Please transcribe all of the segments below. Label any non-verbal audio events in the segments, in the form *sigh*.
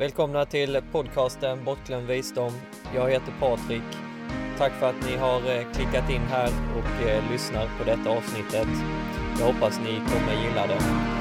Välkomna till podcasten Bortglömd visdom. Jag heter Patrik. Tack för att ni har eh, klickat in här och eh, lyssnar på detta avsnittet. Jag hoppas ni kommer gilla det.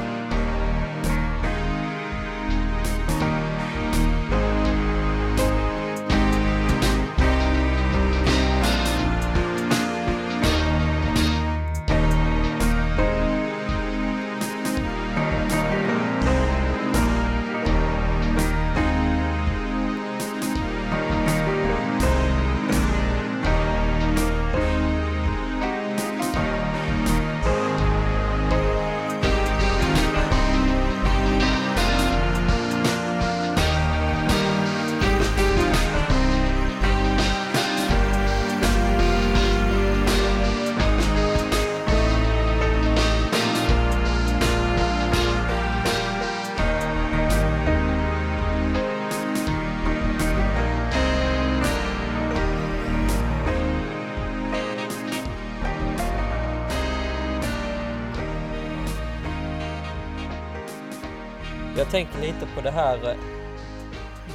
Jag tänker lite på det här. Eh,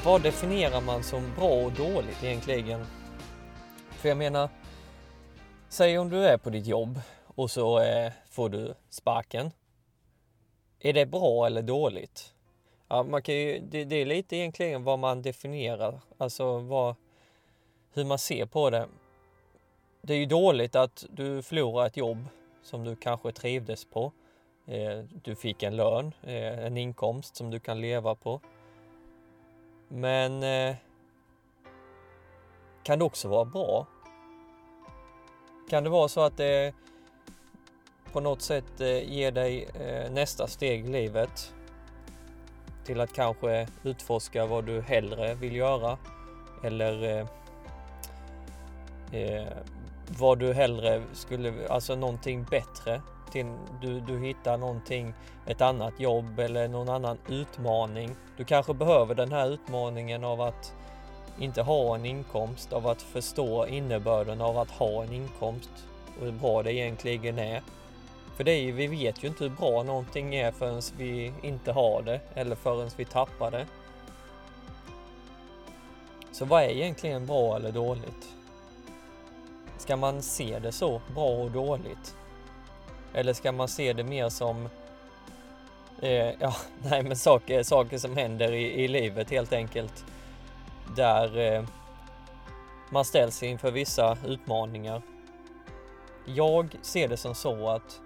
vad definierar man som bra och dåligt egentligen? För jag menar, säg om du är på ditt jobb och så eh, får du sparken. Är det bra eller dåligt? Ja, man kan ju, det, det är lite egentligen vad man definierar, alltså vad, hur man ser på det. Det är ju dåligt att du förlorar ett jobb som du kanske trivdes på. Eh, du fick en lön, eh, en inkomst som du kan leva på. Men eh, kan det också vara bra? Kan det vara så att det på något sätt ger dig nästa steg i livet till att kanske utforska vad du hellre vill göra eller vad du hellre skulle, alltså någonting bättre till, du, du hittar någonting, ett annat jobb eller någon annan utmaning. Du kanske behöver den här utmaningen av att inte ha en inkomst, av att förstå innebörden av att ha en inkomst och hur bra det egentligen är. För det är ju, vi vet ju inte hur bra någonting är förrän vi inte har det eller förrän vi tappar det. Så vad är egentligen bra eller dåligt? Ska man se det så, bra och dåligt? Eller ska man se det mer som eh, ja, *laughs* nej, men saker, saker som händer i, i livet helt enkelt. Där eh, man ställs inför vissa utmaningar. Jag ser det som så att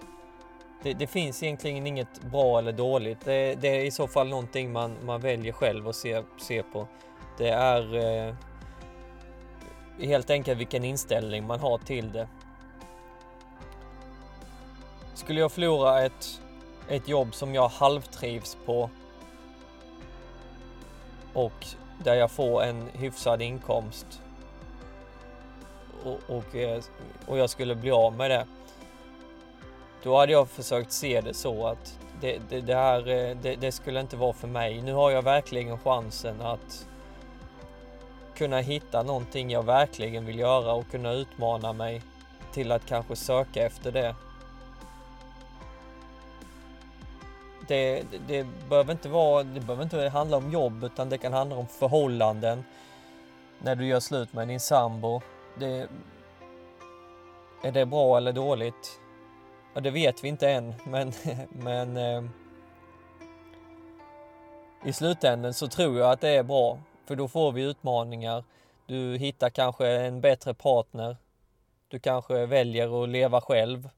det, det finns egentligen inget bra eller dåligt. Det, det, är i så fall någonting man, man väljer själv att se, se på. Det är eh, helt enkelt vilken inställning man har till det. Skulle jag förlora ett, ett jobb som jag halvtrivs på och där jag får en hyfsad inkomst och, och, eh, och jag skulle bli av med det. Då hade jag försökt se det så att det, det, det här, eh, det, det skulle inte vara för mig. Nu har jag verkligen chansen att kunna hitta någonting jag verkligen vill göra och kunna utmana mig till att kanske söka efter det. Det, det, behöver inte vara, det behöver inte handla om jobb utan det kan handla om förhållanden. När du gör slut med din sambo. Det, är det bra eller dåligt? Ja, det vet vi inte än, *laughs* men, men eh, i slutändan så tror jag att det är bra, för då får vi utmaningar. Du hittar kanske en bättre partner. Du kanske väljer att leva själv.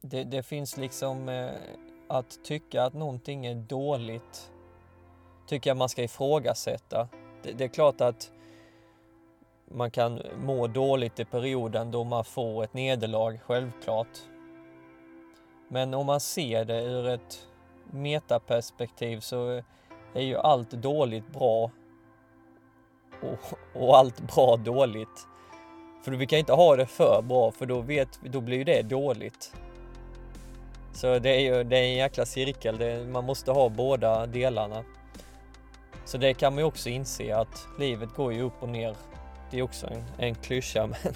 Det, det finns liksom eh, att tycka att någonting är dåligt. Tycker jag man ska ifrågasätta. Det, det är klart att man kan må dåligt i perioden då man får ett nederlag, självklart. Men om man ser det ur ett metaperspektiv så är ju allt dåligt bra och, och allt bra dåligt. För vi kan inte ha det för bra för då, vet, då blir det dåligt. Så det är ju det är en jäkla cirkel, det, man måste ha båda delarna. Så det kan man ju också inse att livet går ju upp och ner. Det är också en, en klyscha *laughs* men,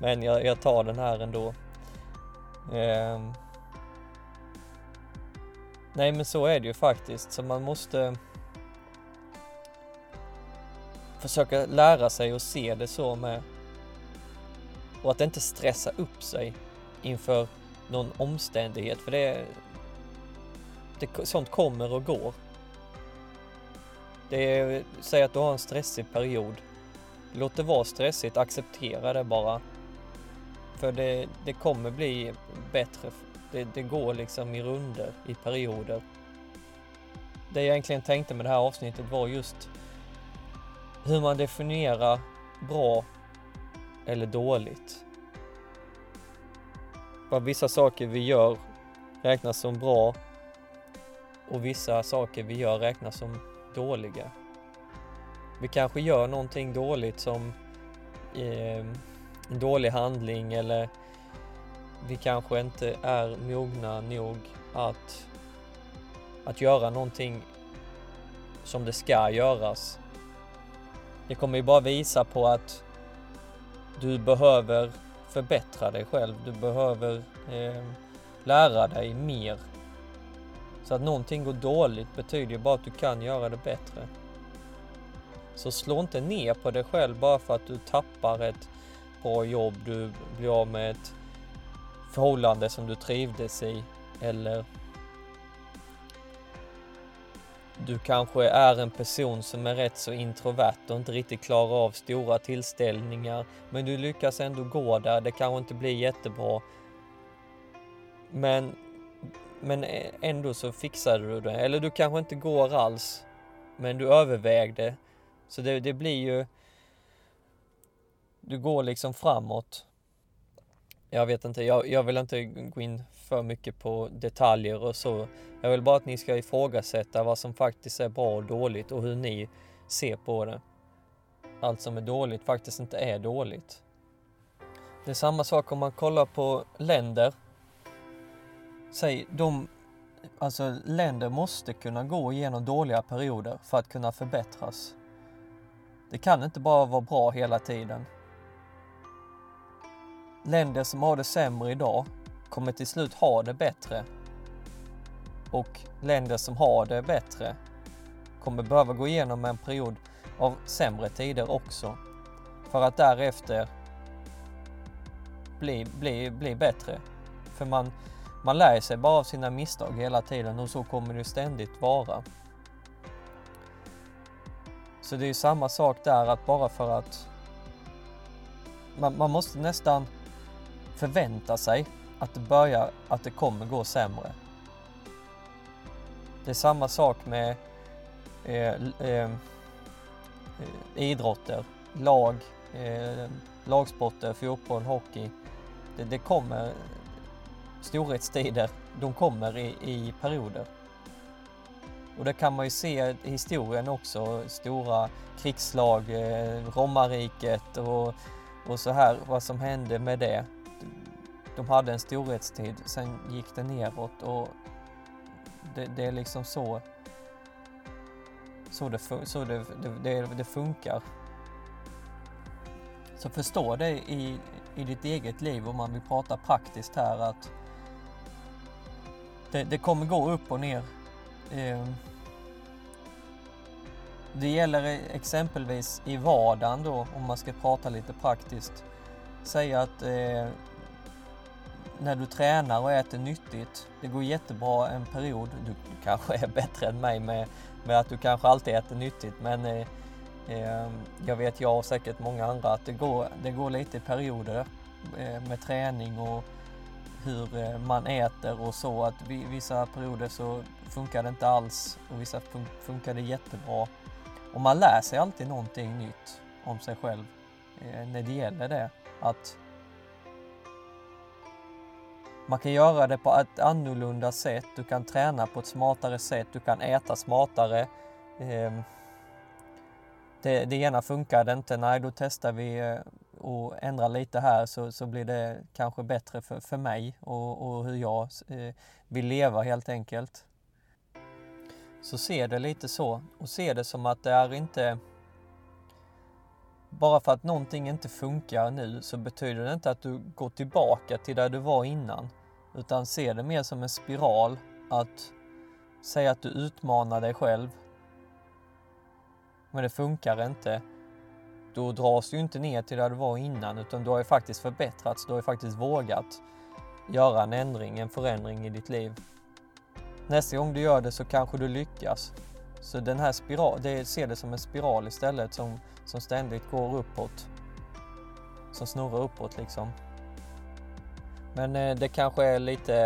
men jag, jag tar den här ändå. Ehm. Nej men så är det ju faktiskt, så man måste försöka lära sig att se det så med. Och att inte stressa upp sig inför någon omständighet, för det, det sånt kommer och går. Det är, säg att du har en stressig period. Låt det vara stressigt, acceptera det bara. För det, det kommer bli bättre. Det, det går liksom i runder, i perioder. Det jag egentligen tänkte med det här avsnittet var just hur man definierar bra eller dåligt. Vad vissa saker vi gör räknas som bra och vissa saker vi gör räknas som dåliga. Vi kanske gör någonting dåligt som eh, en dålig handling eller vi kanske inte är mogna nog att, att göra någonting som det ska göras. Det kommer ju bara visa på att du behöver förbättra dig själv. Du behöver eh, lära dig mer. Så att någonting går dåligt betyder ju bara att du kan göra det bättre. Så slå inte ner på dig själv bara för att du tappar ett bra jobb, du blir av med ett förhållande som du trivdes i eller du kanske är en person som är rätt så introvert och inte riktigt klarar av stora tillställningar men du lyckas ändå gå där, det kanske inte blir jättebra. Men, men ändå så fixade du det, eller du kanske inte går alls men du övervägde. Så det, det blir ju... Du går liksom framåt. Jag vet inte, jag, jag vill inte gå in för mycket på detaljer och så. Jag vill bara att ni ska ifrågasätta vad som faktiskt är bra och dåligt och hur ni ser på det. Allt som är dåligt faktiskt inte är dåligt. Det är samma sak om man kollar på länder. Säg, de, alltså länder måste kunna gå igenom dåliga perioder för att kunna förbättras. Det kan inte bara vara bra hela tiden. Länder som har det sämre idag kommer till slut ha det bättre. Och länder som har det bättre kommer behöva gå igenom en period av sämre tider också. För att därefter bli, bli, bli bättre. För man, man lär sig bara av sina misstag hela tiden och så kommer det ständigt vara. Så det är samma sak där att bara för att man, man måste nästan förvänta sig att det börjar, att det kommer gå sämre. Det är samma sak med eh, eh, eh, idrotter, lag, eh, lagsporter, fotboll, hockey. Det, det kommer storhetstider, de kommer i, i perioder. Och det kan man ju se i historien också, stora krigslag, eh, romarriket och, och så här, vad som hände med det de hade en storhetstid, sen gick det neråt och det, det är liksom så, så, det, så det, det, det, funkar. Så förstå det i, i ditt eget liv om man vill prata praktiskt här att det, det kommer gå upp och ner. Ehm, det gäller e-, exempelvis i vardagen då, om man ska prata lite praktiskt. Säga att eh, när du tränar och äter nyttigt, det går jättebra en period. Du, kanske är bättre än mig med, med att du kanske alltid äter nyttigt men eh, eh, jag vet jag och säkert många andra att det går, det går lite i perioder eh, med träning och hur eh, man äter och så. Att vissa perioder så funkar det inte alls och vissa fun funkar det jättebra. Och man lär sig alltid någonting nytt om sig själv eh, när det gäller det. Att man kan göra det på ett annorlunda sätt, du kan träna på ett smartare sätt, du kan äta smartare. Ehm, det, det ena funkade inte, nej då testar vi eh, och ändrar lite här så, så blir det kanske bättre för, för mig och, och hur jag eh, vill leva helt enkelt. Så se det lite så och se det som att det är inte bara för att någonting inte funkar nu så betyder det inte att du går tillbaka till där du var innan. Utan se det mer som en spiral att säg att du utmanar dig själv. Men det funkar inte. Då dras du inte ner till där du var innan utan du har ju faktiskt förbättrats. Du har ju faktiskt vågat göra en ändring, en förändring i ditt liv. Nästa gång du gör det så kanske du lyckas. Så den här spiral, det ser det som en spiral istället som, som ständigt går uppåt. Som snurrar uppåt liksom. Men eh, det kanske är lite,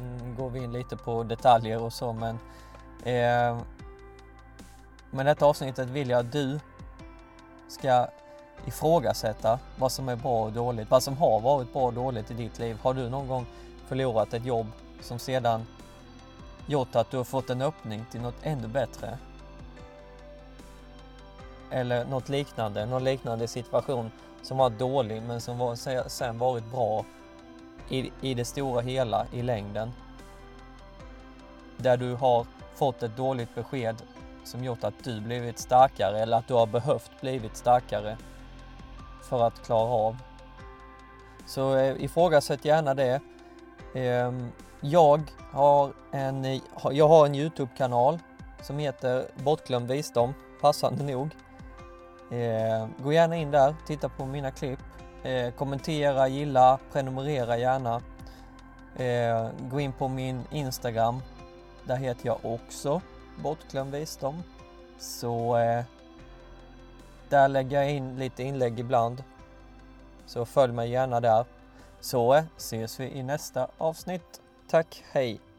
mm, går vi in lite på detaljer och så men eh, med detta avsnittet vill jag att du ska ifrågasätta vad som är bra och dåligt, vad som har varit bra och dåligt i ditt liv. Har du någon gång förlorat ett jobb som sedan gjort att du har fått en öppning till något ännu bättre? Eller något liknande, någon liknande situation som var dålig men som var, sen varit bra i, i det stora hela i längden. Där du har fått ett dåligt besked som gjort att du blivit starkare eller att du har behövt blivit starkare för att klara av. Så eh, ifrågasätt gärna det. Eh, jag har en, jag har en Youtube-kanal som heter Bortglömd visdom, passande nog. Eh, gå gärna in där, titta på mina klipp. Eh, kommentera, gilla, prenumerera gärna. Eh, gå in på min Instagram. Där heter jag också Bortglömd visdom. Så eh, där lägger jag in lite inlägg ibland. Så följ mig gärna där. Så eh, ses vi i nästa avsnitt. Tack, hej!